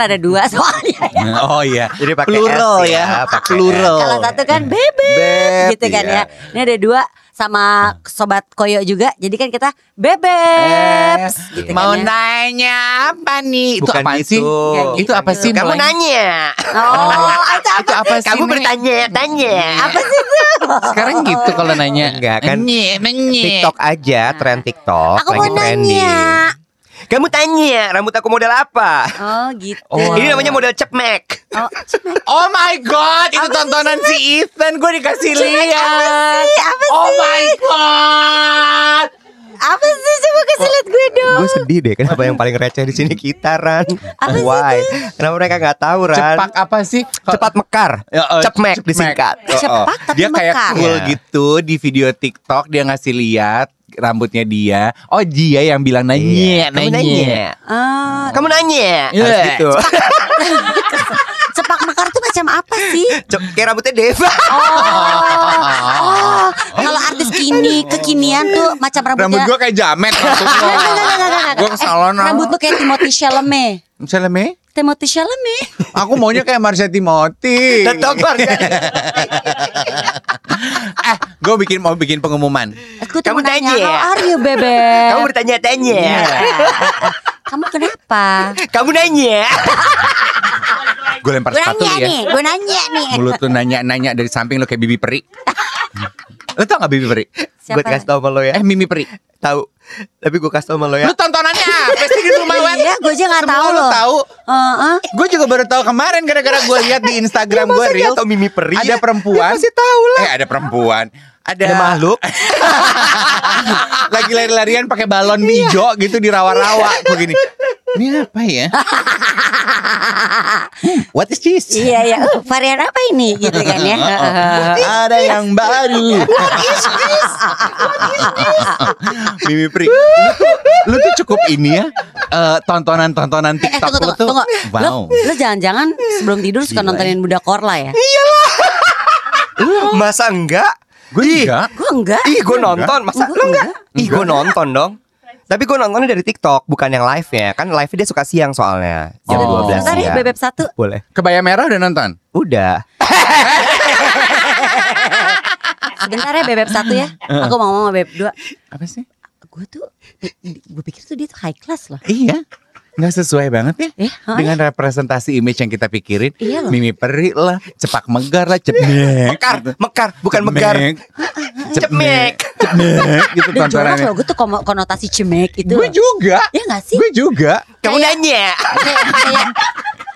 Ada dua soalnya ya. Oh iya. Jadi pakai plural S ya, ya, pakai plural. Kalau satu kan bebek Beb, gitu kan iya. ya. Ini ada dua sama sobat koyo juga. Jadi kan kita bebeks gitu Mau kan ya. nanya apa nih? Itu Bukan apa gitu. sih? Gitu. Itu apa sih? Kamu mulai? nanya. Oh, itu apa? Itu apa sih? Kamu Nek? bertanya, tanya. Apa sih itu? Sekarang gitu kalau nanya. Enggak, kan? Nye, menye. TikTok aja, tren TikTok Aku mau lagi trending. nanya. Kamu tanya, rambut aku model apa? Oh gitu. Oh. Ini namanya model cepmek. Oh, Oh my god, itu tontonan si Ethan gue dikasih lihat. apa Oh my god. apa sih coba kasih lihat gue dong. Gue sedih deh, kenapa yang paling receh di sini kita Ran? Apa sih Why? Kenapa mereka nggak tahu Ran? Cepak apa sih? Cepat mekar, Ya, oh, cepmek cepmek. disingkat. Oh, oh. Cepak tapi Dia kayak mekar. cool Iya. gitu di video TikTok dia ngasih lihat rambutnya dia. Oh dia yang bilang nanya, Iya, Kamu nanya. Ah, Kamu nanya. Iya. Harus gitu. cepak mekar tuh macam apa sih? Cep, kayak rambutnya Deva. Oh, kalau artis kini kekinian tuh macam Rambut rambutnya. gue kayak jamet. Gue ke salon Eh, Rambut lu kayak Timothy Chalamet. Me, Timothy Chalamet. aku maunya kayak Marsha Timothy. Tetap Marsha. eh, gue bikin mau bikin pengumuman. Aku tuh Kamu tanya. how are you, bebek? Kamu bertanya-tanya. Iya. Kamu kenapa? Kamu nanya. Gue lempar Gue sepatu nanya ya. nih, gue nanya nih. Mulut lu nanya-nanya dari samping lu kayak bibi peri. Lu tau gak bibi peri? Gue kasih tau sama lo ya. Eh Mimi peri. Tahu. Tapi gue kasih tau sama lo ya. Lu tontonannya apa sih di rumah Wet? Iya, gue aja tahu lu loh. tahu. Heeh. Gue juga baru tahu kemarin gara-gara gue lihat di Instagram gue real. tahu Mimi Peri Ada ya? perempuan. Dia pasti tahu lah. Eh ada perempuan. Ada, Ada makhluk. lagi lari-larian pakai balon hijau gitu di rawa-rawa begini. Ini apa ya? Hmm, what is this? Iya, iya. Uh, varian apa ini? Gitu kan ya. Ada yang baru. Mimi Pri, lu tuh, lu tuh cukup ini ya. eh, tontonan-tontonan Eh, TikTok tunggu, lu tunggu, tuh. tunggu. Wow. Lo, lo jangan-jangan sebelum tidur suka Gila nontonin Budak Korla ya? Masa enggak? Gue enggak. Gue enggak. Ih, gue nonton. Masa lu enggak? enggak. Ih, gue nonton dong. Tapi gue nontonnya dari TikTok, bukan yang live-nya. Kan live dia suka siang soalnya. Jam Oh. 12 Bentar ya. Bebek satu. Boleh. Kebaya merah udah nonton? Udah. Sebentar ya Bebek satu ya. Aku mau ngomong sama Bebek dua. Apa sih? Gue tuh, gue pikir tuh dia tuh high class loh. Iya. Nggak sesuai banget ya Eh, ha? dengan representasi image yang kita pikirin. Iya loh. Mimi peri lah, cepak megar lah, cepmek. Mekar, mekar, bukan Cepmek. megar. Cepmek. Cepmek gitu Dan jorok loh, gue tuh konotasi cemek itu. Gue juga. Ya gak sih? Gue juga. Kamu nanya. Kayak, kayak,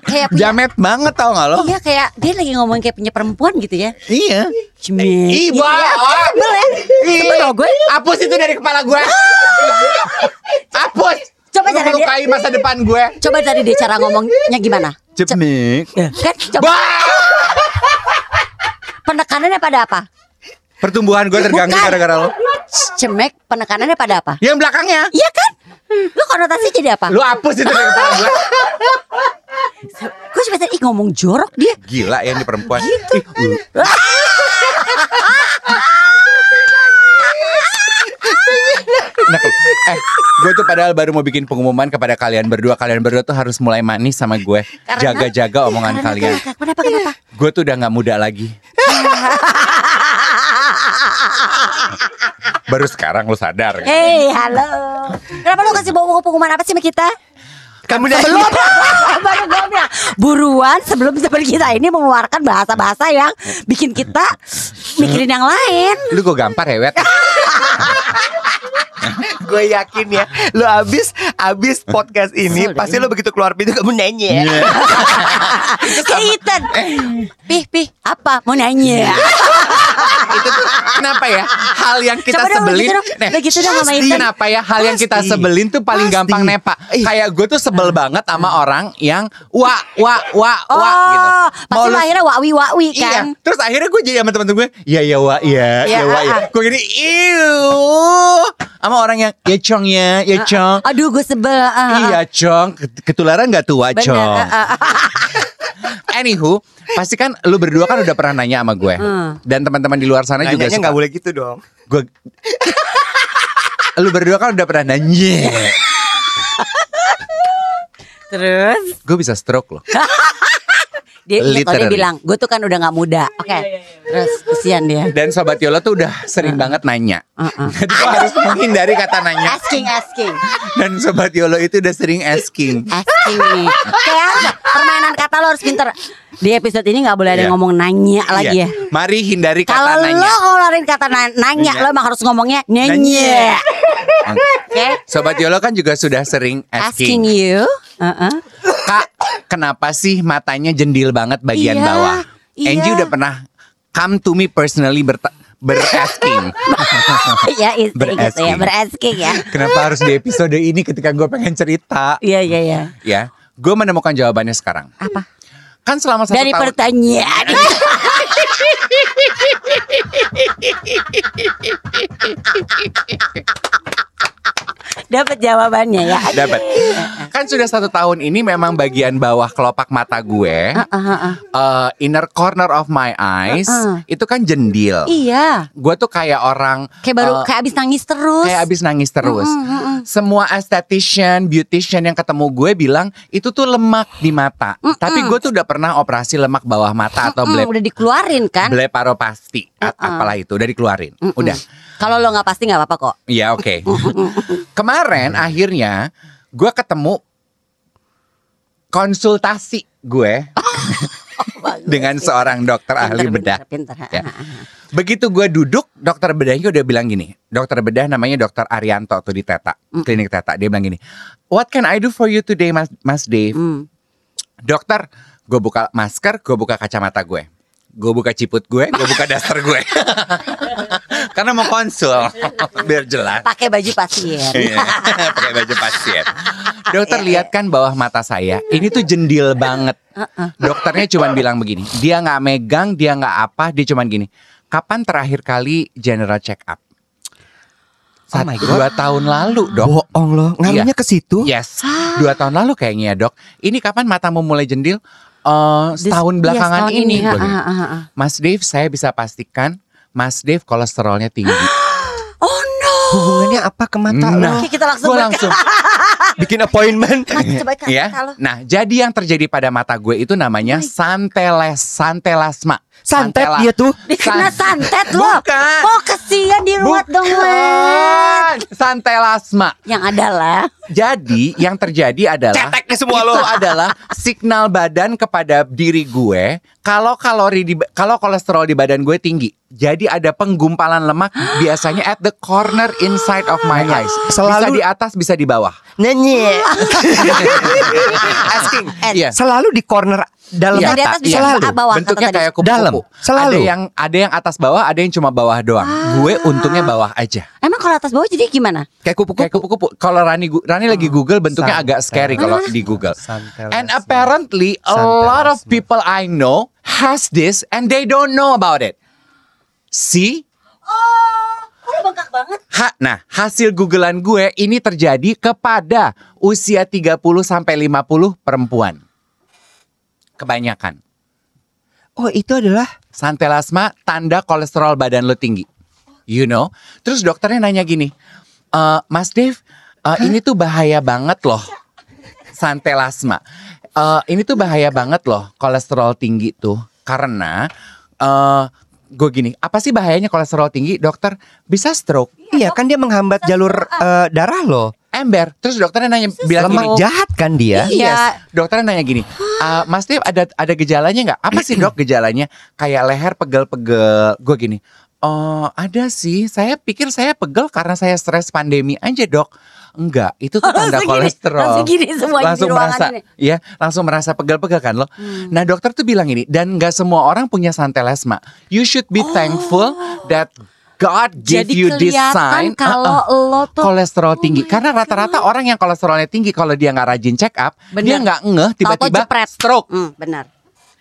kayak punya, Jamet banget tau gak lo? Iya kayak dia lagi ngomong kayak punya perempuan gitu ya. Iya. Cemek. Ih, gitu ya. Sebel ya. Sebel loh gue. Hapus itu dari kepala gue. Hapus. Coba cara dia. melukai masa depan gue. Coba tadi dia cara ngomongnya gimana? Ce- Cepmek. Kan coba penekanannya pada apa? Pertumbuhan gue terganggu gara-gara lo. Cemek penekanannya pada apa? Yang belakangnya. Iya kan? Lu konotasi jadi apa? Lu hapus itu dari kepala gue. Gue cuma tadi ih, ngomong jorok dia. Gila ya ini perempuan. Gitu. Ih, uh. Nah, eh, gue tuh padahal baru mau bikin pengumuman kepada kalian berdua. Kalian berdua tuh harus mulai manis sama gue. Jaga-jaga omongan Karena- kalian. Kenapa? Kenapa? kenapa? Gue tuh udah nggak muda lagi. Baru sekarang lu sadar. kan? Hei, halo. Kenapa lu kasih bawa pengumuman apa sih sama kita? Kamu nanya. Belum. Baru gue bilang, buruan sebelum sebelum kita ini mengeluarkan bahasa-bahasa yang bikin kita mikirin yang lain. Lu gue gampar ya, Wet. Gue yakin ya, lu abis abis podcast ini Kesel pasti lu begitu keluar pintu kamu nanya. Iya. Kayak Ethan. Pih, pih, apa? Mau nanya. itu tuh kenapa ya? Hal yang kita Coba dong, sebelin. dong. Nah, dong sama pasti. Ethan. Kenapa ya? Hal yang kita Pasti. sebelin tuh paling Pasti. gampang nepa. Ih. Kayak gue tuh sebel banget sama orang yang wa wa wa Oh, wa gitu. pasti lu- lo akhirnya wawi wawi Iya, kan. terus akhirnya gue jadi sama temen-temen gue, iya iya wa iya, Iya, iya wa iya. ah, ah. Gue gini, iu, sama orang yang ya cong ya, ya cong. Aduh gue sebel. ah, ah. Iya cong, Ket- ketularan gak tua cong. Anywho, pasti kan lu berdua kan udah pernah nanya sama gue, Hmm. dan teman-teman di luar sana juga Nanyanya suka. nggak boleh gitu dong. Gue, lu berdua kan udah pernah nanya. Terus Gue bisa stroke loh. dia, dia, kalau dia Literally. bilang, gue tuh kan udah nggak muda. Oke. Terus kesian dia. Dan sobat Yola tuh udah sering banget nanya. Uh-uh. Jadi gue harus menghindari kata nanya. Asking, asking, Dan sobat Yolo itu udah sering asking. asking nih. Kayak apa? Permainan kata lo harus pinter. Di episode ini nggak boleh ada Iya. yang ngomong nanya lagi Iya. ya. Mari hindari kata Kalau lo nanya. ngeluarin kata na- nanya, Iya. lo emang harus ngomongnya nanya. Nanya. Oke. Sobat Yolo kan juga sudah sering Asking asking. you. Uh-uh. Kak, kenapa sih matanya jendil banget bagian Iya, bawah? iya. Angie udah pernah come to me personally berta- berasking. ya gitu ya, Berasking. berasking ya. Kenapa harus di episode ini ketika gue pengen cerita? Iya iya iya. Ya, gue menemukan jawabannya sekarang. Apa? Kan selama satu Dari tahun. pertanyaan. Dapat jawabannya ya. Dapat. Kan sudah satu tahun ini memang bagian bawah kelopak mata gue, Ah, ah, ah. uh, inner corner of my eyes, Uh-uh. itu kan jendil. Iya. Gue tuh kayak orang Kayak baru uh, kayak abis nangis terus. kayak abis nangis terus. Mm-mm, mm-mm. Semua esthetician, beautician yang ketemu gue bilang itu tuh lemak di mata. Tapi gue tuh udah pernah operasi lemak bawah mata atau Mm, blep udah dikeluarin kan? bleparopasti. A- Uh-uh. Apalah itu udah dikeluarin. Mm-mm. Udah. Kalau lo nggak pasti nggak apa-apa kok. Iya oke. Kemarin akhirnya gue ketemu konsultasi gue dengan seorang dokter ahli Pinter, bedah. Pinter, pinter. Ya. Begitu gue duduk, dokter bedahnya udah bilang gini. Dokter bedah namanya dokter Arianto tuh di Teta, klinik Teta. Dia bilang gini, What can I do for you today, Mas, Mas Dave? Hmm. Dokter, gue buka masker, gue buka kacamata gue. Gue buka ciput gue, gue buka daster gue. Karena mau konsul, biar jelas. Pakai baju pasien. Iya, pakai baju pasien. Dokter lihat kan bawah mata saya, ini tuh jendil banget. Dokternya cuman bilang begini, dia nggak megang, dia nggak apa, dia cuman gini. Kapan terakhir kali general check up? Oh Satu my God. dua tahun lalu dok. Bohong loh, ngaruhnya Iya. ke situ. Yes, dua tahun lalu kayaknya ya dok. Ini kapan matamu mulai jendil? Eh, Dis- setahun iya, belakangan setahun ini. Ha, ha. Mas Dave, saya bisa pastikan Mas Dave kolesterolnya tinggi. Oh no. Hubungannya apa ke mata Nah, lo? Oke, kita langsung Gue langsung Bikin appointment. Mas, coba ya. kalau Nah, jadi yang terjadi pada mata gue itu namanya santeles santelasma. Santet Santela- dia tuh. Dikena santet lo. Bukan. Oh kesian diruat dong. Bukan, santelasma. Yang adalah Jadi yang terjadi adalah Cetek nih semua itu lo. adalah signal badan kepada diri gue kalau kalori di kalau kolesterol di badan gue tinggi. Jadi ada penggumpalan lemak biasanya at the corner inside of my eyes. Bisa Selalu- di atas, bisa di bawah. Nyanyi. Asking. Iya. Selalu di corner dalam Bisa Iya, di mata. atas, bisa Selalu. di bawah. Bentuknya kayak kupu-kupu. Dalam, selalu. Ada yang ada yang atas bawah, ada yang cuma bawah doang. Gue untungnya bawah aja. Emang kalau atas bawah jadi gimana? Kayak kupu-kupu. Kayak kupu-kupu. Kalau Rani Rani lagi Google bentuknya Santel. agak scary kalau di Google. Santelasma. And apparently a Santelasma. lot of people I know has this and they don't know about it. See? Oh, bengkak banget. Ha, nah, hasil googlean gue ini terjadi kepada usia 30 sampai 50 perempuan. Kebanyakan. Oh itu adalah Santelasma tanda kolesterol badan lo tinggi. You know? Terus dokternya nanya gini, "Eh, Mas Dev, eh, ini tuh bahaya banget loh. Santelasma. Eh, ini tuh bahaya banget loh kolesterol tinggi tuh. Karena eh gue gini, apa sih bahayanya kolesterol tinggi, dokter? Bisa stroke, Iya kan dia menghambat jalur eh, darah lo. Ember. Terus dokternya nanya bilang Lemak gini, jahat kan dia. Iya. Yes. Dokternya nanya gini, "Ah, Mas Dev ada ada gejalanya nggak? Apa sih dok gejalanya? Kayak leher pegel-pegel. Gue gini, oh ada sih. Saya pikir saya pegel karena saya stres pandemi aja dok. Enggak, itu tuh tanda Langsung gini, kolesterol. langsung gini semuanya langsung di ruangan merasa, ini. Hmm. ya, langsung merasa pegel-pegel kan lo. Nah dokter tuh bilang ini, dan nggak semua orang punya santelesma. You should be thankful that God give Oh. Jadi you this sign. kalau Uh-uh. lo tuh kolesterol tinggi. Karena rata-rata orang yang kolesterolnya tinggi kalau dia nggak rajin check up, Bener. dia nggak ngeh tiba-tiba stroke. Hmm, benar.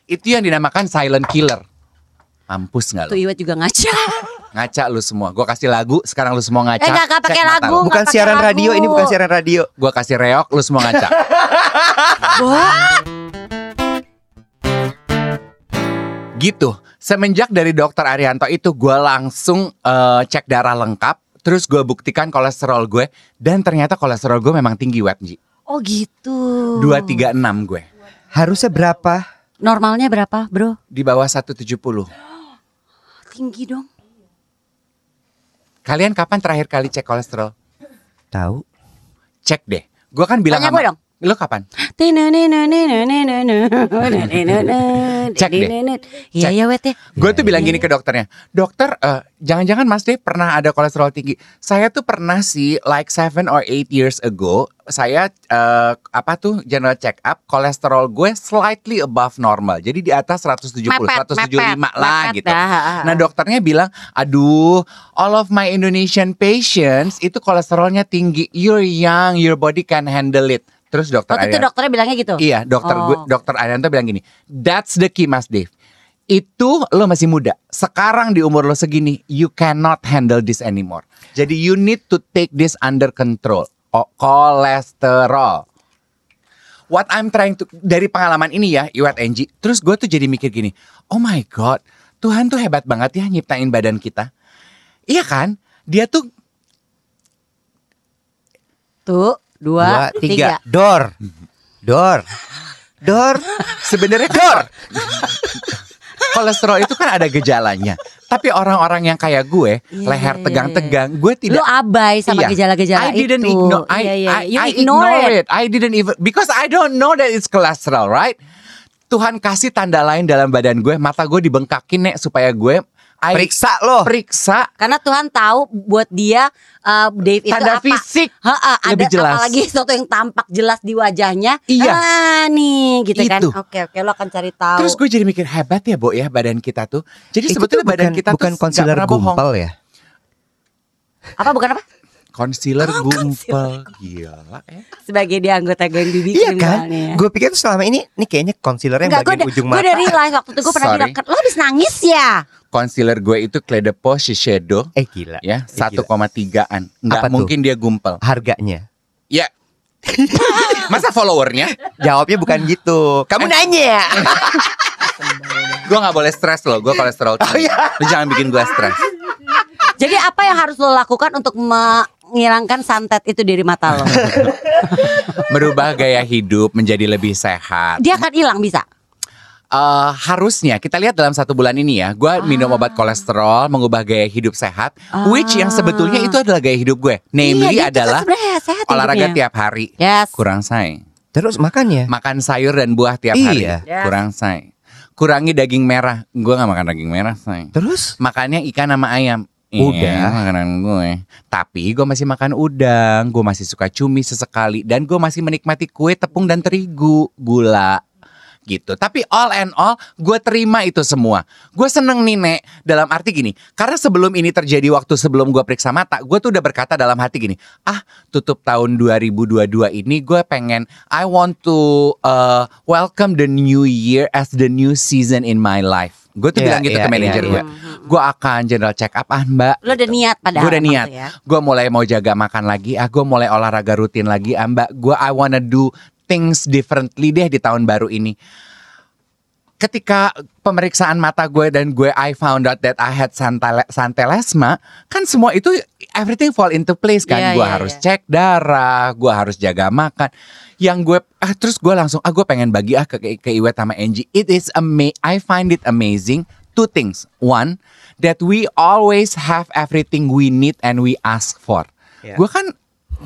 Itu yang dinamakan silent killer. Mampus nggak Tuh lo? Iwet juga ngaca. Ngaca lu semua. Gue kasih lagu, sekarang lu semua ngaca. Eh, nggak- nggak pakai lagu. lu. Bukan siaran lagu. radio, ini bukan siaran radio. Gue kasih reok, lu semua ngaca. Gitu. Semenjak dari dokter Arianto itu gue langsung eh, cek darah lengkap. Terus gue buktikan kolesterol gue. Dan ternyata kolesterol gue memang tinggi web Ji. oh gitu. 236 gue. Harusnya berapa? Normalnya berapa, Bro? Di bawah 170. Tinggi dong. Kalian kapan terakhir kali cek kolesterol? Tahu. Cek deh. Gue kan bilang Tanya sama gue dong. Lu kapan? Cek deh. Iya ya Wet ya. Gue tuh bilang gini ke dokternya, dokter, eh, jangan-jangan Mas Dave pernah ada kolesterol tinggi. Saya tuh pernah sih, like seven or eight years ago, saya eh, apa tuh general check up, kolesterol gue slightly above normal. Jadi di atas 170, Mepet, 175 mepet, lah mepet gitu. dah. Nah dokternya bilang, aduh, all of my Indonesian patients itu kolesterolnya tinggi. You're young, your body can handle it. Terus dokter Waktu itu Arian- dokternya bilangnya gitu. Iya, dokter gue, Oh. dokter Arianto bilang gini, that's the key Mas Dave. Itu lo masih muda. Sekarang di umur lo segini, you cannot handle this anymore. Jadi you need to take this under control. Oh, kolesterol. What I'm trying to dari pengalaman ini ya, Iwat Enji. Terus gue tuh jadi mikir gini, oh my god, Tuhan tuh hebat banget ya nyiptain badan kita. Iya kan? Dia tuh Tuh, dua, Dua, tiga. tiga. Dor. Dor. Dor. sebenarnya dor. Kolesterol itu kan ada gejalanya. Tapi orang-orang yang kayak gue, Iya, leher iya, tegang-tegang, gue Lu tidak abai sama Iya. gejala-gejala I didn't itu. ignore I, Iya, iya. I, You I ignore it. I didn't even because I don't know that it's cholesterol, right? Tuhan kasih tanda lain dalam badan gue, mata gue dibengkakin nek supaya gue I Periksa lo. periksa Karena Tuhan tahu buat dia uh, Dave itu tanda apa. fisik. Ha-ha, ada lebih jelas. apalagi sesuatu yang tampak jelas di wajahnya. Iya. Ah, nih gitu kan. Itu. Oke, oke lo akan cari tahu. Terus gue jadi mikir hebat ya, Bo ya badan kita tuh. Jadi Itu sebetulnya tuh badan bukan, kita bukan tuh concealer gumpal ya? apa bukan apa? Concealer Oh, gumpal. Gila ya. Sebagai dia anggota geng bibi Iya kan? kriminalnya. Gue pikir tuh selama ini ini kayaknya concealer yang Enggak, gue bagian ujung gue mata. dari live waktu itu gue pernah bilang "Kan lo habis nangis ya. Concealer gue itu Cledepo Shiseido Eh gila. ya Eh, gila. 1,3an. Nggak Apa tuh? mungkin dia gumpal. Harganya. Ya. Masa followernya? Jawabnya bukan gitu. Kamu nanya. Gue nggak boleh stres loh. Gue kolesterol tinggi. Lu jangan bikin gue stres. Jadi apa yang harus lo lakukan untuk menghilangkan santet itu dari mata lo? Merubah gaya hidup menjadi lebih sehat. Dia akan hilang bisa. Eh, harusnya kita lihat dalam satu bulan ini ya, gue minum obat kolesterol, mengubah gaya hidup sehat, which yang sebetulnya itu adalah gaya hidup gue. Namely Iya, kan adalah sehat olahraga hidupnya. tiap hari, Yes. kurang say. Terus makannya. Makan sayur dan buah tiap Iya. hari, Yes. kurang say. Kurangi daging merah, gue nggak makan daging merah say. Terus Makannya ikan sama ayam. Udah. Iya, makanan gue. Tapi gue masih makan udang, gue masih suka cumi sesekali, dan gue masih menikmati kue tepung dan terigu, gula gitu. Tapi all and all, gue terima itu semua. Gue seneng nih Nek, dalam arti gini. Karena sebelum ini terjadi waktu sebelum gue periksa mata, gue tuh udah berkata dalam hati gini. Ah, tutup tahun 2022 ini gue pengen, I want to uh, welcome the new year as the new season in my life. Gue tuh Iya, bilang gitu iya, ke manajer iya, gue. Gue akan general check up ah mbak. Lo udah niat padahal. Gue udah niat. ya. Gue mulai mau jaga makan lagi. Ah gue mulai olahraga rutin lagi. Ah mbak, gue I wanna do things differently deh di tahun baru ini. Ketika pemeriksaan mata gue dan gue I found out that I had santale- santelesma, kan semua itu everything fall into place kan. Iya, gue iya, harus iya. cek darah, gue harus jaga makan. Yang gue ah terus gue langsung ah gue pengen bagi ah ke ke, ke Iwet sama Angie. It is ama I find it amazing. Two things. One, that we always have everything we need and we ask for. Iya. Gue kan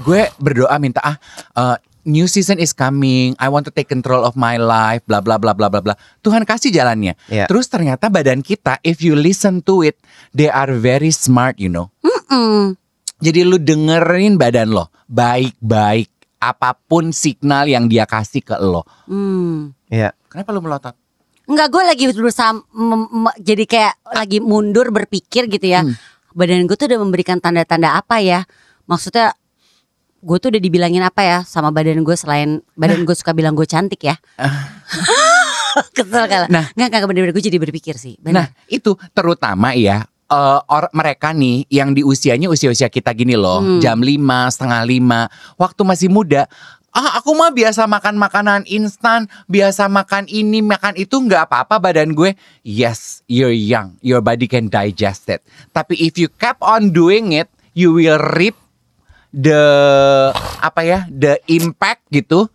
gue berdoa minta ah uh, new season is coming. I want to take control of my life. Bla bla bla bla bla bla. Tuhan kasih jalannya. Iya. Terus ternyata badan kita, if you listen to it, they are very smart, you know. Mm-mm. Jadi lu dengerin badan lo baik-baik apa pun signal yang dia kasih ke lo. Hmm. Iya. Kenapa lu melotot? Enggak, gue lagi berusaha jadi kayak lagi mundur berpikir gitu ya. Hmm. Badan gue tuh udah memberikan tanda-tanda apa ya? Maksudnya gue tuh udah dibilangin apa ya sama badan gue selain badan gue suka bilang gue cantik ya. Kesel kalau. Nah. Nah, enggak enggak bener-bener gue jadi berpikir sih. Nah, Benar. itu terutama ya eh, or, mereka nih yang di usianya usia-usia kita gini loh, Hmm. jam 5, setengah lima, waktu masih muda. Ah, aku mah biasa makan makanan instan, biasa makan ini, makan itu nggak apa-apa badan gue. Yes, you're young, your body can digest it. Tapi if you kept on doing it, you will reap the apa ya, the impact gitu.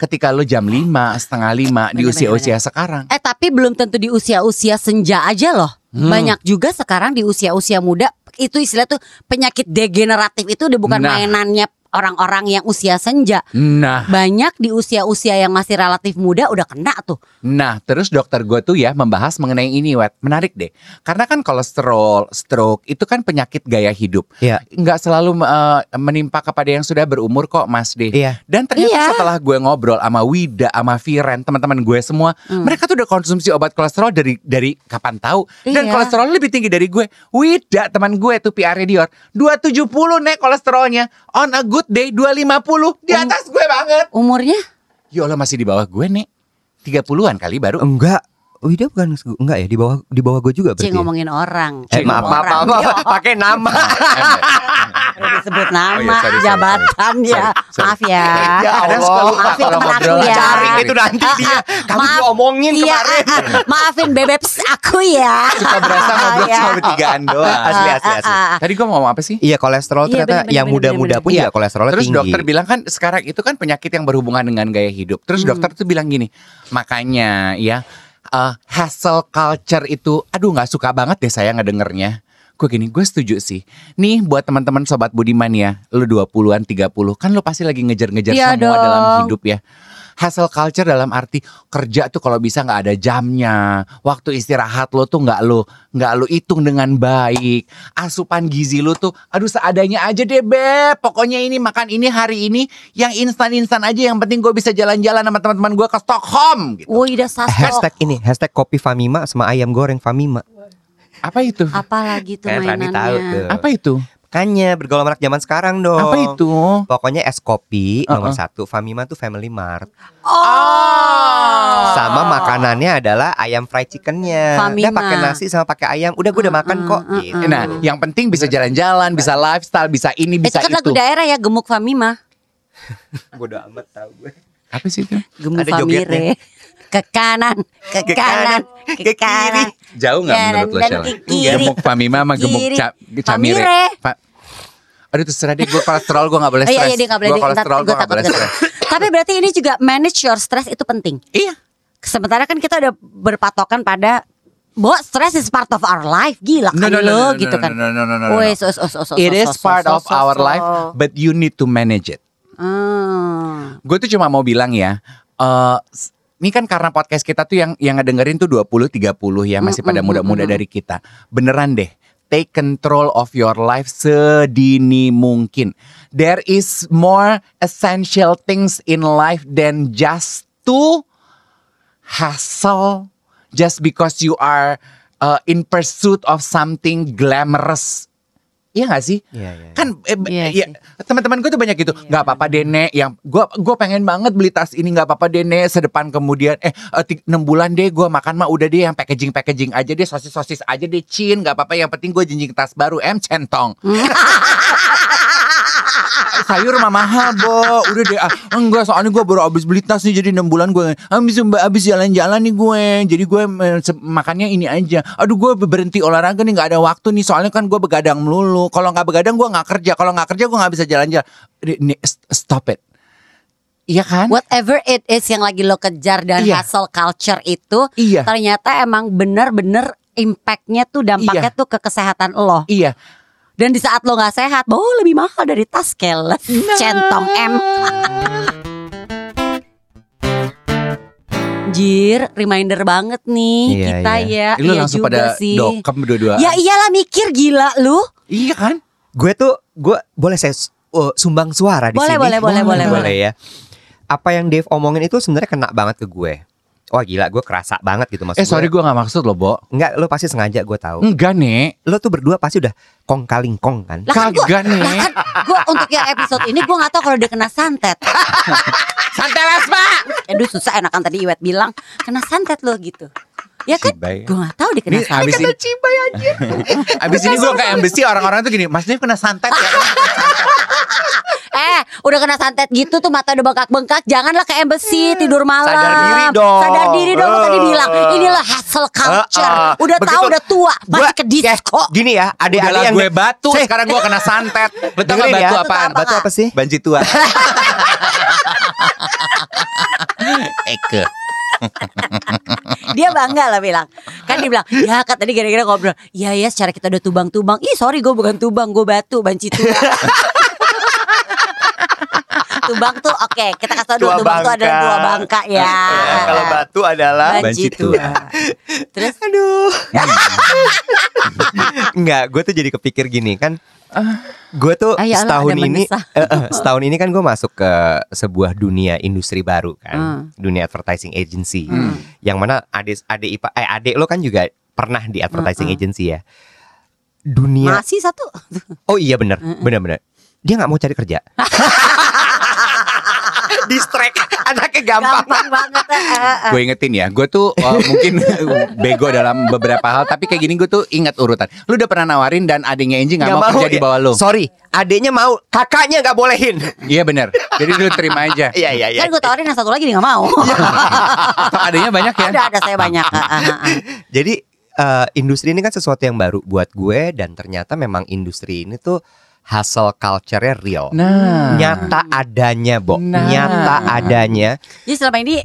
Ketika lo jam 5, setengah lima di usia-usia sekarang. Eh tapi belum tentu di usia-usia senja aja loh. Hmm. Banyak juga sekarang di usia-usia muda itu istilah tuh penyakit degeneratif itu udah bukan Nah. mainannya orang-orang yang usia senja. Nah, Banyak di usia-usia yang masih relatif muda udah kena tuh. Nah, terus dokter gue tuh ya membahas mengenai ini, Wet. Menarik deh. Karena kan kolesterol, stroke itu kan penyakit gaya hidup. Iya. Nggak selalu eh, menimpa kepada yang sudah berumur kok, Mas D. Iya. Dan ternyata Iya. setelah gue ngobrol sama Wida, sama Viren, teman-teman gue semua, mereka tuh udah konsumsi obat kolesterol dari dari kapan tahu. Dan Iya. kolesterol lebih tinggi dari gue. Wida, teman gue tuh PR Dior, 270 nek kolesterolnya. On a good day 250, di atas gue banget. Umurnya? Ya Allah masih di bawah gue nek. 30-an kali baru. Enggak. Wida bukan enggak ya di bawah di bawah gue juga berarti. ya? ngomongin orang. Eh, maaf, maaf, maaf, maaf, pakai nama. Disebut nama, Oh, iya, sorry, jabatan sorry. ya. Sorry, sorry. Maaf ya. Ya Allah. suka lupa Maafin kalau temen aku ya. Cari itu nanti dia. Kamu Maaf. diomongin Iya, kemarin. maafin bebek aku ya. Suka berasa ngobrol Iya. cuma bertigaan doang. Asli, asli, asli. Tadi gue mau ngomong apa sih? Iya kolesterol Iya, ternyata yang muda-muda pun Iya. ya kolesterolnya Terus tinggi. dokter bilang kan sekarang itu kan penyakit yang berhubungan dengan gaya hidup. Terus Hmm. dokter tuh bilang gini, makanya ya eh, hustle culture itu, aduh nggak suka banget deh saya ngedengernya. Gue gini, gue setuju sih. Nih buat teman-teman sobat Budiman ya, lu 20-an, 30, kan lu pasti lagi ngejar-ngejar Iya semua dalam dong. hidup ya. Hustle culture dalam arti kerja tuh kalau bisa nggak ada jamnya, waktu istirahat lo tuh nggak lo nggak lo hitung dengan baik, asupan gizi lo tuh, aduh seadanya aja deh beb, pokoknya ini makan ini hari ini yang instan-instan aja, yang penting gue bisa jalan-jalan sama teman-teman gue ke Stockholm. Gitu. Woi, udah sasto. Hashtag ini, hashtag kopi Famima sama ayam goreng Famima. Apa itu? Apalagi tuh Kan Rani mainannya. tahu tuh. Apa itu? Makanya bergaul anak zaman sekarang dong. Apa itu? Pokoknya es kopi nomor Uh-uh. satu, Famima tuh Family Mart. Oh. Sama makanannya adalah ayam fried chickennya. Famima. Udah pakai nasi sama pakai ayam. Udah gue udah makan kok. Uh-uh, Gitu. Nah, yang penting bisa jalan-jalan, bisa lifestyle, bisa ini, Itu bisa kan itu. lagu daerah ya, Gemuk Famima. Bodoh amat tahu gue. Apa sih itu? Gemuk Ada jogetnya. Ke kanan, ke, Ke kanan, kanan, ke, ke kanan. Jauh nggak Kanan menurut lo, Shell? kiri. Gemuk Famima sama gemuk Kiri. ca Camire. Fa- Aduh terserah deh, gue kolesterol gue gak boleh Oh, stres. iya, iya, dia gak boleh Gue kolesterol gue gak takut boleh stres. Tapi berarti ini juga manage your stress itu penting. Iya. Sementara kan kita udah berpatokan pada bahwa stress is part of our life. Gila No, kali no, no, lo no, no, gitu no, kan. no, no, no, no, no. Os, It is part of our life, but you need to manage it. Hmm. Gue tuh cuma mau bilang ya, s- ini kan karena podcast kita tuh yang yang ngedengerin tuh 20 30 ya, masih pada muda-muda dari kita. Beneran deh, take control of your life sedini mungkin. There is more essential things in life than just to hustle just because you are uh, in pursuit of something glamorous. Iya gak sih? Iya, iya. Kan eh, Iya ya, teman-teman gue tuh banyak gitu. Nggak apa-apa deh Nek, yang gue gue pengen banget beli tas ini nggak apa-apa deh Nek, sedepan kemudian eh eh, ti- enam bulan deh gue makan mah udah deh yang packaging packaging aja deh sosis sosis aja deh cin nggak apa-apa yang penting gue jinjing tas baru em centong. sayur mah mahal bo. Udah deh ah, enggak soalnya gue baru habis beli tas nih jadi enam bulan gue habis habis jalan-jalan nih gue jadi gue eh, makannya ini aja. Aduh gue berhenti olahraga nih nggak ada waktu nih. Soalnya kan gue begadang melulu. Kalau nggak begadang gue nggak kerja. Kalau nggak kerja gue nggak bisa jalan-jalan. Stop it. Iya kan? Whatever it is yang lagi lo kejar dan Iya. hustle culture itu Iya. ternyata emang bener-bener impactnya tuh dampaknya Iya. tuh ke kesehatan lo. iya Dan di saat lo nggak sehat, oh lebih mahal dari tas keles Nah. centong M. Jir, reminder banget nih Iya, kita iya. ya. lu iya langsung juga pada sih. dokem berdua Ya iyalah mikir gila lu. iya kan gue tuh gue boleh saya uh, sumbang suara di Boleh, sini. boleh, boleh, boleh, boleh ya. Apa yang Dave omongin itu sebenarnya kena banget ke gue. Wah gila, gue kerasa banget gitu maksud Eh sorry gue gak maksud loh Bo Enggak, lo pasti sengaja gue tahu. Enggak nih Lo tuh berdua pasti udah kong kaling kong kan. Lah kan gua, Kagak nih lah kan gua untuk yang episode ini gue nggak tahu kalau dia kena santet. Santai Lasma Aduh susah enakan tadi Iwet bilang kena santet lo gitu. Ya kan? Cibai. Gue nggak tahu dia kena Ini santet. abis ini Abis ini gue kayak embassy orang-orang tuh gini Mas Dev kena santet ya Eh, udah kena santet gitu tuh mata udah bengkak-bengkak, janganlah ke embassy tidur malam. Sadar diri dong. Sadar diri dong gua tadi Eh. bilang. Inilah hustle culture. Eh, eh. Udah Begitu. tahu udah tua, masih ke disco. Eh, gini ya, adik-adik Udahlah yang gue batu Cek. Sekarang gue kena santet tau gak batu ya. apaan? Batu apa sih? Banji tua Eke Dia bangga lah bilang. Kan dia bilang, "Ya, kan tadi gara-gara ngobrol. Ya ya, secara kita udah tubang-tubang. Ih, sorry gue bukan tubang, gue batu, banci tua." tubang tuh oke, kita kasih tau dulu tubang tuh adalah dua bangka ya. Ya, kalau batu adalah banci tua. Terus Aduh. Enggak, gue tuh jadi kepikir gini kan. Gue tuh Ah, ya Allah, setahun ini, eh, eh, setahun ini kan gue masuk ke sebuah dunia industri baru kan, Hmm. dunia advertising agency, Hmm. yang mana adik adik ipa, eh adik lo kan juga pernah di advertising Hmm, agency ya. Dunia, masih satu. oh iya bener, bener bener. Dia nggak mau cari kerja. Distract, anaknya gampang. Gampang banget. eh, eh, eh. Gue ingetin ya Gue tuh uh, mungkin bego dalam beberapa hal Tapi kayak gini gue tuh ingat urutan Lu udah pernah nawarin dan adiknya Enji gak, mau, kerja di ya. bawah lu Sorry, adiknya mau, kakaknya nggak bolehin. Iya bener Jadi lu terima aja Iya iya iya. Kan gue tawarin yang satu lagi dia gak mau. Atau adiknya banyak ya ada ada saya banyak. Ah, ah, ah. Jadi eh, industri ini kan sesuatu yang baru buat gue dan ternyata memang industri ini tuh hustle culture-nya real. Nah Nyata adanya, Bo. Nah. Nyata adanya. Jadi selama ini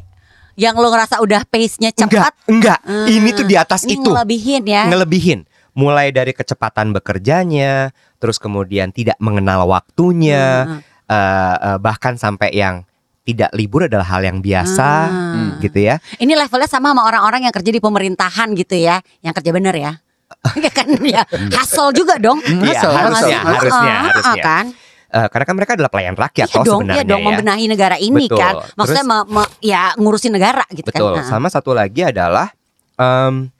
yang lo ngerasa udah pace-nya cepat, Enggak, enggak. Hmm, Ini tuh di atas ini itu. ngelebihin ya. Ngelebihin. Mulai dari kecepatan bekerjanya, terus kemudian tidak mengenal waktunya, Hmm, eh, eh, bahkan sampai yang tidak libur adalah hal yang biasa, Hmm. gitu ya. Ini levelnya sama sama orang-orang yang kerja di pemerintahan gitu ya, yang kerja bener ya. Ya kan ya, hustle juga dong. Iya, Hustle, harusnya, Hustle. harusnya, ah, harusnya. kan. Eh, karena kan mereka adalah pelayan rakyat Iya toh dong, sebenarnya iya dong ya. membenahi negara ini Betul. kan. Maksudnya Terus- me- me- ya ngurusin negara gitu Betul. kan. Ah. Sama satu lagi adalah em,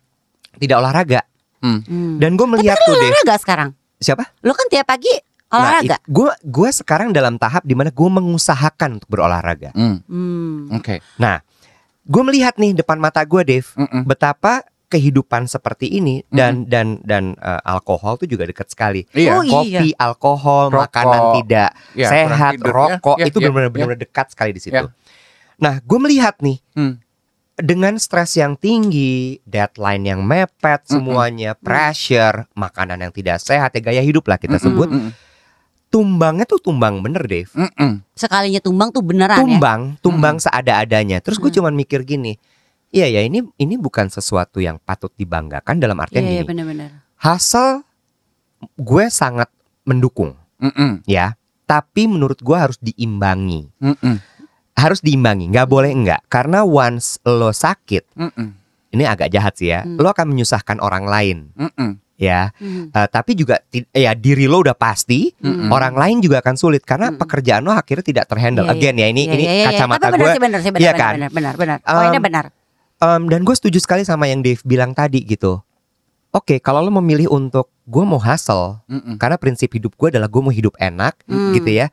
tidak olahraga. Hmm. Dan gue Tapi melihat kan lu tuh deh. olahraga sekarang. Siapa? Lu kan tiap pagi olahraga. gue gue sekarang dalam tahap di mana gue mengusahakan untuk berolahraga. Hmm, Hmm. Oke Nah, gue melihat nih depan mata gue, Dave, Mm-mm. betapa kehidupan seperti ini dan dan dan eh, alkohol tuh juga dekat sekali. Iya Oh, iya. Kopi, alkohol, Rokok. makanan tidak Ya, sehat, kurang tidur, ya. rokok Ya, itu ya, benar-benar ya. benar-benar dekat sekali di situ. Ya. Nah, gue melihat nih Hmm. dengan stres yang tinggi, deadline yang mepet, semuanya pressure, makanan yang tidak sehat, ya gaya hidup lah kita sebut. mm-mm, Tumbangnya tuh tumbang bener, Dave. mm-mm. Sekalinya tumbang tuh beneran ya. Tumbang, tumbang seada-adanya. Terus gue cuman mikir gini, iya ya ini ini bukan sesuatu yang patut dibanggakan dalam artian Iya, iya gini. bener-bener. Hasil gue sangat mendukung, Mm-mm, ya. Tapi menurut gue harus diimbangi, mm-mm, harus diimbangi. Nggak boleh enggak, karena once lo sakit, mm-mm, ini agak jahat sih ya. Hmm. Lo akan menyusahkan orang lain, mm-mm. ya. Hmm. Eh, tapi juga ya diri lo udah pasti, Mm-mm. orang lain juga akan sulit karena Hmm. pekerjaan lo akhirnya tidak terhandle. Iya, iya. Again ya ini Iya, ini iya, iya, iya. kacamata benar gue. sih benar sih benar Iya benar, kan? benar benar benar. Poinnya Um, benar. Um, dan gue setuju sekali sama yang Dave bilang tadi gitu. Oke, kalau lo memilih untuk gue mau hustle, Mm-mm, karena prinsip hidup gue adalah gue mau hidup enak, Hmm. gitu ya.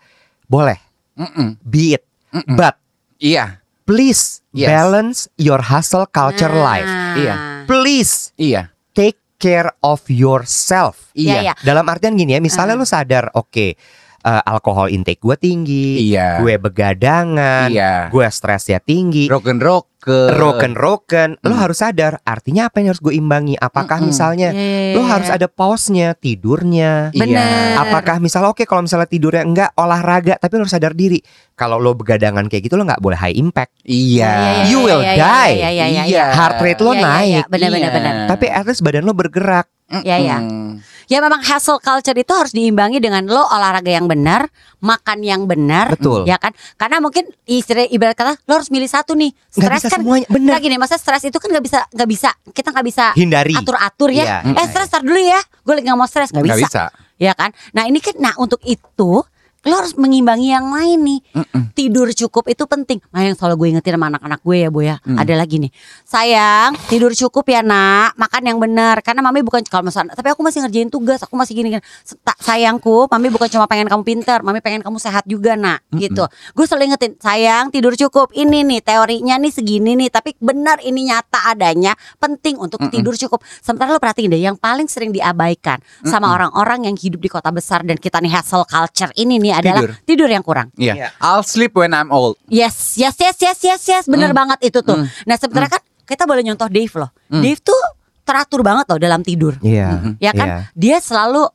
Boleh, mm-mm. be it. Mm-mm. But Iya please Yes. balance your hustle culture Nah. life. Iya. Please Iya take care of yourself. Iya, iya. Dalam artian gini ya, misalnya Ah. lo sadar, oke, eh, alkohol intake gue tinggi, Iya gue begadangan, Iya gue stresnya tinggi, Roken roken roken roken, lo Hmm. harus sadar. Artinya apa yang harus gue imbangi? Apakah Mm-mm. misalnya Iya, lo harus ada pause-nya, tidurnya. Iya. Bener. Apakah misalnya oke kalau misalnya tidurnya enggak olahraga, tapi lo harus sadar diri. Kalau lo begadangan kayak gitu lo nggak boleh high impact. Iya You will die. Iya iya iya. Iya. Heart rate lo Iya, iya, iya. naik. Benar benar Iya. benar. Tapi at least badan lo bergerak. Iya, iya. Mm-mm. Ya memang hustle culture itu harus diimbangi dengan lo olahraga yang benar, makan yang benar, Betul. ya kan? Karena mungkin istri ibarat kata lo harus milih satu nih. Stres kan semuanya. Bener. Nah gini, masa stres itu kan nggak bisa nggak bisa kita nggak bisa Hindari. atur-atur ya. Iya. Eh stres tar dulu ya, gue lagi nggak mau stres nggak Nggak bisa. bisa ya kan? Nah ini kan, nah untuk itu lo harus mengimbangi yang lain nih. Tidur cukup itu penting. Nah yang selalu gue ingetin sama anak-anak gue ya bu ya. Ada lagi nih, sayang tidur cukup ya nak, makan yang benar. Karena mami bukan kalau misalnya, tapi aku masih ngerjain tugas, aku masih gini. gini. Tak sayangku, mami bukan cuma pengen kamu pinter, mami pengen kamu sehat juga nak. Gitu. Gue selalu ingetin, sayang tidur cukup. Ini nih teorinya nih segini nih, tapi benar ini nyata adanya. Penting untuk tidur cukup. Sementara lo perhatiin deh, yang paling sering diabaikan sama orang-orang yang hidup di kota besar dan kita nih hustle culture ini nih adalah Tidur. tidur, yang kurang. Iya. Iya. I'll sleep when I'm old. Yes, yes, yes, yes, yes, yes, bener banget itu tuh. Nah sebenarnya kan kita boleh nyontoh Dave loh. Dave tuh teratur banget loh dalam tidur. Iya. Ya kan? Iya. Dia selalu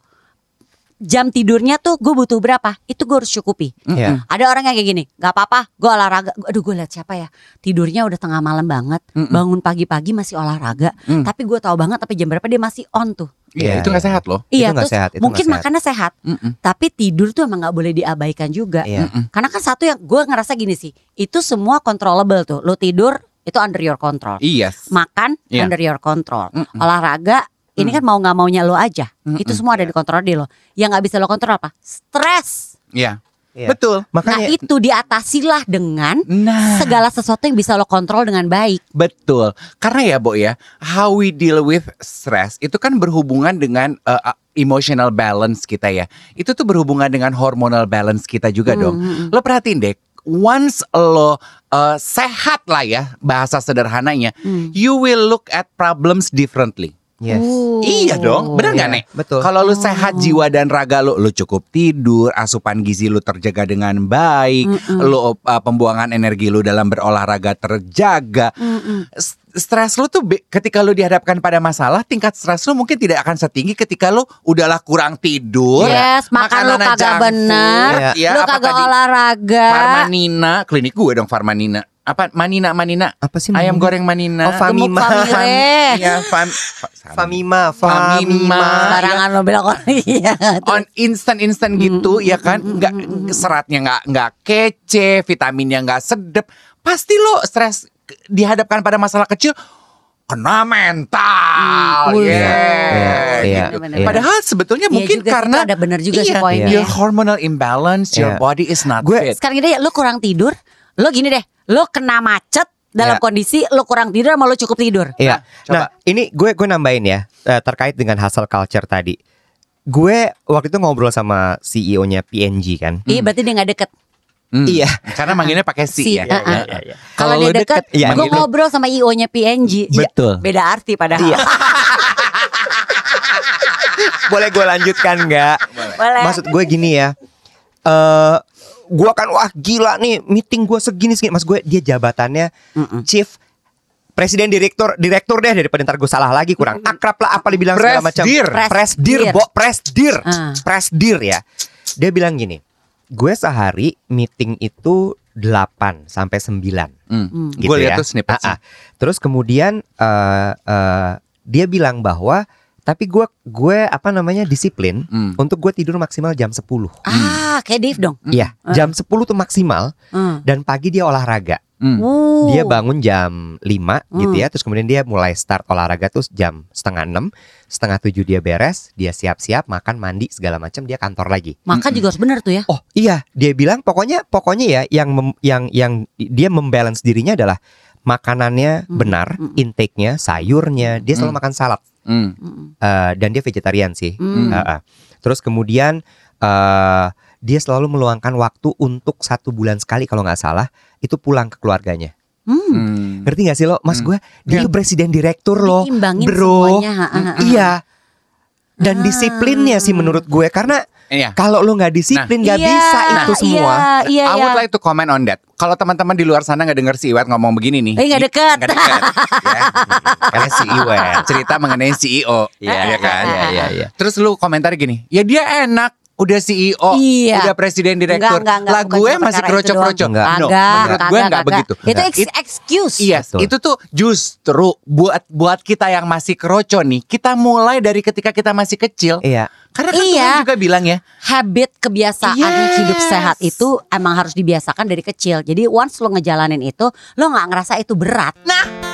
jam tidurnya tuh gue butuh berapa? Itu gue harus cukupi. Iya. Ada orang yang kayak gini, nggak apa-apa, gue olahraga. Aduh gue liat siapa ya, tidurnya udah tengah malam banget, bangun pagi-pagi masih olahraga. Tapi gue tahu banget, tapi jam berapa dia masih on tuh. Iya, Iya, itu nggak iya. sehat loh. Itu Iya, terus sehat, itu mungkin sehat. makannya sehat, Mm-mm. tapi tidur tuh emang nggak boleh diabaikan juga. Iya. Karena kan satu yang gue ngerasa gini sih, itu semua controllable tuh. Lo tidur itu under your control. Yes. Makan Iya. under your control. Mm-mm. Olahraga ini kan mau nggak maunya lo aja. Mm-mm. Itu semua ada di kontrol di lo. Yang nggak bisa lo kontrol apa? Stres. Iya. Iya. Betul. Nah Makanya itu diatasilah dengan Nah, segala sesuatu yang bisa lo kontrol dengan baik. betul. Karena ya, Bo ya, how we deal with stress itu kan berhubungan dengan uh, emotional balance kita ya. Itu tuh berhubungan dengan hormonal balance kita juga dong. Lo perhatiin deh, once lo uh, sehat lah ya, bahasa sederhananya, you will look at problems differently. Yes. Uh. Iya dong, bener nggak Iya, nih? betul. Kalau lu sehat jiwa dan raga lu, lu cukup tidur, asupan gizi lu terjaga dengan baik, lu uh, pembuangan energi lu dalam berolahraga terjaga. S- Stres lu tuh ketika lu dihadapkan pada masalah, tingkat stres lu mungkin tidak akan setinggi ketika lu udahlah kurang tidur. Yes, makan lu kagak food, ya, lu kagak olahraga. Farmanina, klinik gue dong Farmanina. Apa Manina Manina? Apa sih Ayam Manina? goreng Manina. Oh, Famima. Iya, fam, fa- Famima, Famima. Famima. Barangan lo bilang orang iya. on instan instan gitu ya kan nggak seratnya nggak nggak kece vitaminnya nggak sedep pasti lo stres dihadapkan pada masalah kecil kena mental Hmm, ya iya, iya, gitu. iya. padahal sebetulnya Iya mungkin juga sih, karena itu ada bener juga sih iya, poinnya. your hormonal imbalance your Iya. body is not Gue- fit Sekarang gini deh, lu kurang tidur, lo gini deh, lo kena macet dalam Iya. kondisi lo kurang tidur sama lo cukup tidur. Iya. Nah, Nah, ini gue gue nambahin ya eh, terkait dengan hustle culture tadi. Gue waktu itu ngobrol sama CEO-nya PNG kan. Iya, berarti dia nggak deket. Hmm. Iya. karena manggilnya pakai si, Si, ya uh-uh. Iya, iya, iya. Kalau Kalau dia deket, deket, iya, gue gitu. ngobrol sama IO-nya PNG. Betul. Beda arti padahal. Boleh gue lanjutkan nggak? Boleh. Maksud gue gini ya. Eh gue kan wah gila nih meeting gue segini segini. Mas gue dia jabatannya chief presiden direktur direktur deh daripada ntar gue salah lagi kurang akrab lah apa dibilang segala macam Presdir. presdir bo presdir Ah. presdir ya dia bilang gini gue sehari meeting itu 8 sampai 9 Hmm. gitu gue lihat ya. tuh snippet Ah, ah. Terus kemudian eh eh, dia bilang bahwa tapi gue gue apa namanya disiplin Hmm. untuk gue tidur maksimal jam 10 Ah, kayak Dave dong. Iya, jam 10 tuh maksimal Hmm. dan pagi dia olahraga. Hmm. Uh. Dia bangun jam 5 gitu ya, terus kemudian dia mulai start olahraga tuh jam setengah 6, setengah 7 dia beres, dia siap-siap makan, mandi segala macam, dia kantor lagi. Makan juga harus bener tuh ya. Oh iya, dia bilang pokoknya pokoknya ya yang mem- yang yang dia membalance dirinya adalah makanannya benar, intake-nya, sayurnya, dia selalu makan salad Hmm. Eh, dan dia vegetarian sih. Hmm. Eh, eh. Terus kemudian eh dia selalu meluangkan waktu untuk satu bulan sekali kalau nggak salah itu pulang ke keluarganya. Hmm. Hmm. Ngerti gak sih lo, Mas gue? Dia tuh presiden direktur lo, bro. semuanya, ha, ha, ha. Iya. Dan Ah. disiplinnya sih menurut gue karena Iya. kalau lo nggak disiplin nggak Iya, bisa itu semua. Iya, iya, I would iya. like to comment on that. Kalau teman-teman di luar sana nggak dengar si Iwet ngomong begini nih. Eh, nggak deket. Nggak deket. ya. Karena si Iwet cerita mengenai CEO. Iya, ya kan? iya, iya, iya. Terus lu komentar gini, ya dia enak. Udah CEO, Iya. udah presiden direktur. Enggak, enggak, enggak, lah gue masih kroco-kroco. doang. Enggak. No, Kagak, menurut gue kagak, enggak kagak. begitu. Itu It- ex- excuse. Yes, Betul. itu tuh justru buat buat kita yang masih kroco nih, kita mulai dari ketika kita masih kecil. Iya. Karena kan Iya. Tuhan juga bilang ya, habit kebiasaan Yes. hidup sehat itu emang harus dibiasakan dari kecil. Jadi once lo ngejalanin itu, lo nggak ngerasa itu berat. nah